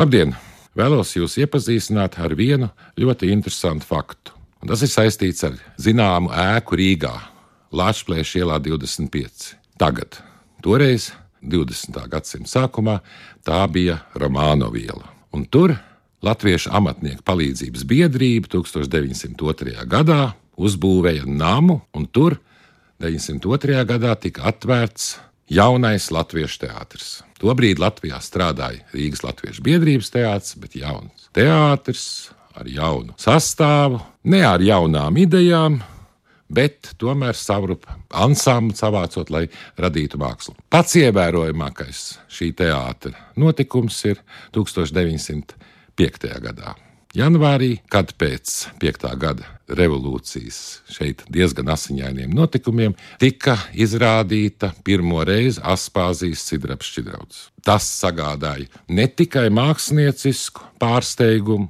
Labdien! Vēlos jūs iepazīstināt ar vienu ļoti interesantu faktu. Un tas ir saistīts ar zināmu ēku Rīgā, Latvijas ielā 25. Tagad, toreiz, 20. gadsimta sākumā, tā bija Romāno viela. Un tur Latviešu amatnieku palīdzības biedrība 1902. gadā uzbūvēja namu, un tur 902. gadā tika atvērts jaunais latviešu teātris. Tobrīd Latvijā strādāja Rīgas Latviešu biedrības teātris, bet jauns teātris ar jaunu sastāvu, ne ar jaunām idejām, bet tomēr savu ansamblu savācot, lai radītu mākslu. Pats ievērojamākais šī teātra notikums ir 1905. gadā. Janvārī, kad pēc 5. gada revolūcijas šeit diezgan asiņainiem notikumiem, tika izrādīta pirmo reizi Aspāzijas sidraba šķidrauts. Tas sagādāja ne tikai māksliniecisku pārsteigumu,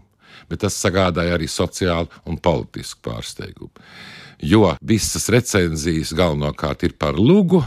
bet tas sagādāja arī sociālu un politisku pārsteigumu. Jo visas recenzijas galvenokārt ir par lugu,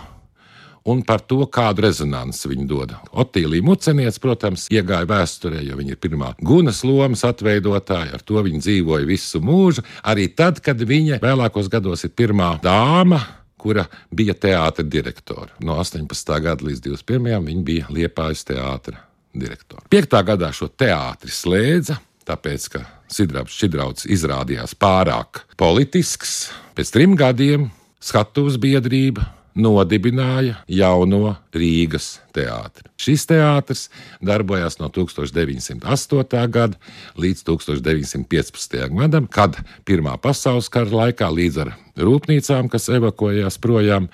un par to, kādu rezonanci viņi dod. Otīlija Muceniec, protams, iegāja vēsturē, jo viņa ir pirmā gunas lomas atveidotāja, ar to viņa dzīvoja visu mūžu, arī tad, kad viņa vēlākos gados ir pirmā dāma kura bija teātris direktore. No 18. gada līdz 21. viņa bija Liepājas teātris direktore. 5. gadā šo teātri slēdza, tāpēc, ka Sidrabs Čidrauts izrādījās pārāk politisks. Pēc trim gadiem skatuves biedrība nodibināja jauno Rīgas teātri. Šis teātris darbojās no 1908. gada līdz 1915. gadam, kad Pirmā pasaules kara laikā līdz ar rūpnīcām, kas evakuējās projām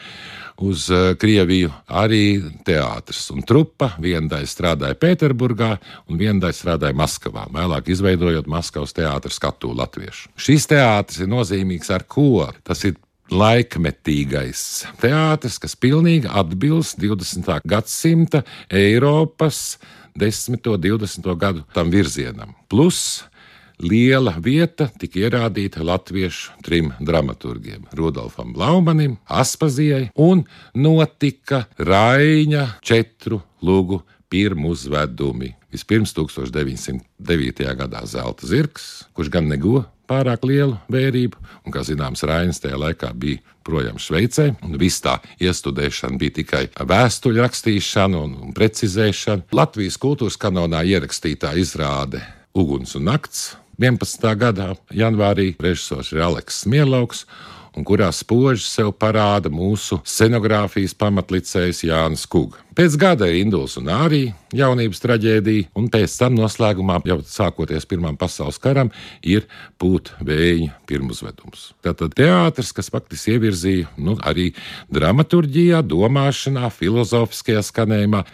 uz eh, Krieviju, arī teātris un trupa. Viena daļa strādāja Pēterburgā, un viena daļa strādāja Maskavā, vēlāk izveidojot Maskavas teātris skatu latviešu. Šis teātris ir nozīmīgs ar ko? Tas ir laikmetīgais teātris, kas pilnīgi atbilst 20. gadsimta Eiropas 10. un 20. gadu tam virzienam. Plus liela vieta tika ierādīta latviešu trim dramaturgiem - Rudolfam Blaumanim, Aspazijai un notika Raņa četru lugu pirmuzvedumi. Vispirms 1909. gadā Zelta zirgs, kurš gan neguva pārāk lielu vērību, un, kā zināms, Rainis tajā laikā bija projām Šveicē, un viss tā iestudēšana bija tikai vēstuļu rakstīšana un, precizēšana. Latvijas kultūras kanonā ierakstītā izrāde Uguns un Nakts 11. gadā janvārī režisors ir Aleks Mielauks un kurā spoži sev parāda mūsu scenogrāfijas pamatlicējs Jānis Kuga. Pēc gada ir Induls un arī jaunības traģēdija, un pēc tam noslēgumā, jau sākoties Pirmam pasaules karam, ir pūtvēja pirmuzvedums. Tātad teātris, kas faktiski ievirzīja nu, arī dramaturģijā, domāšanā, filozofiskajā skanējumā,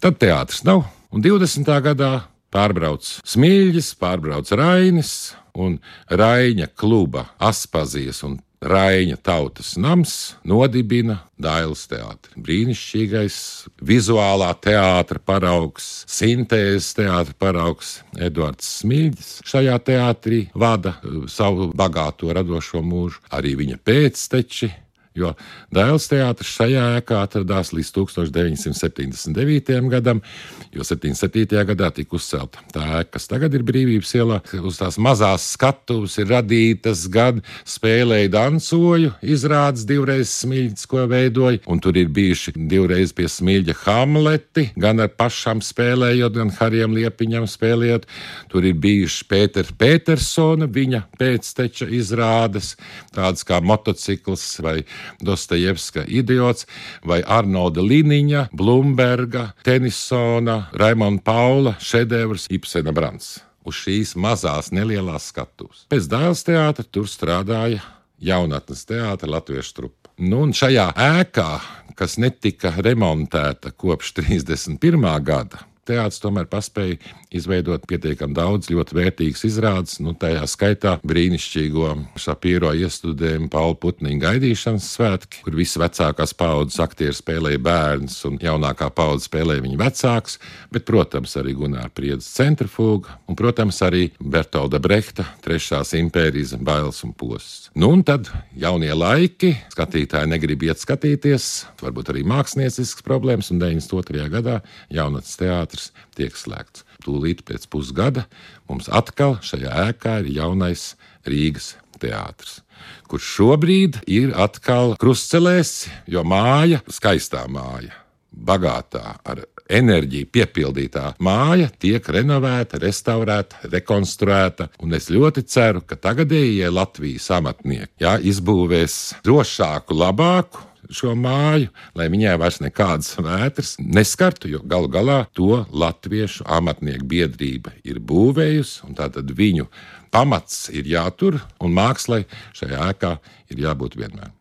tad teātris nav. Un 20. gadā pārbrauc Smilģis, pārbrauc Rainis un Raina kluba Aspazijas un Raina tautas nams nodibina Dailas teātri. Brīnišķīgais vizuālā teātra paraugs, sintēzes teātra paraugs Edvards Smilģis. Šajā teātrī vada savu bagāto radošo mūžu arī viņa pēcteči jo Dēls teātris šajā ēkā atradās līdz 1979. gadam, jo 77. gadā tika uzcelta tā ēka, kas tagad ir brīvības ielā. Uz tās mazās skatuves ir radītas gan spēlēja dansoju, izrādes divreiz smilģis, ko veidoja, un tur ir bijuši divreiz pie smilģa Hamleti, gan ar pašām spēlējot, gan Harijam Liepiņam spēlējot. Tur ir bijuši Pēters Petersona, viņa pēcteča izrādes, tādas kā motocikls vai Dostojevska idiots vai Arnolda Liniņa, Blumberga, Tenisona, Raimonda Paula šedevrs Ibsena Brants. Uz šīs mazās nelielās skatuves. Pēc dēls teātra tur strādāja jaunatnes teātra latviešu trupa. Nu, un šajā ēkā, kas netika remontēta kopš 31. gada, teātris tomēr paspēja izveidot pietiekami daudz ļoti vērtīgas izrādes, nu, tajā skaitā brīnišķīgo Šapīro iestudējumu Pauli Putniņa gaidīšanas svētki, kur visi vecākās paudzes aktieri spēlēja bērns un jaunākā paudze spēlēja viņa vecāks, bet, protams, arī Gunārs Priedzes centrifūga un, protams, arī Bertolda Brehta trešās impērijas bailes un posts. Nu, un tad jaunie laiki, skatītāji negrib iet skatīties, varbūt arī māksliniecisks problēmas, un 92. gadā jaunatnes teātris tiek slēgts. Tūlīt pēc pusgada mums atkal šajā ēkā ir jaunais Rīgas teātris kurš šobrīd ir atkal krustcelēs, jo māja, skaistā māja, bagātā, ar enerģiju piepildītā māja tiek renovēta, restaurēta, rekonstruēta. Un es ļoti ceru, ka tagadējie Latvijas amatnieki jā, izbūvēs drošāku, labāku. Šo māju, lai viņai vairs nekādas vētras neskartu, jo galu galā to latviešu amatnieku biedrība ir būvējusi, un tātad viņu pamats ir jātur, un mākslai šajā ēkā ir jābūt vienmēr.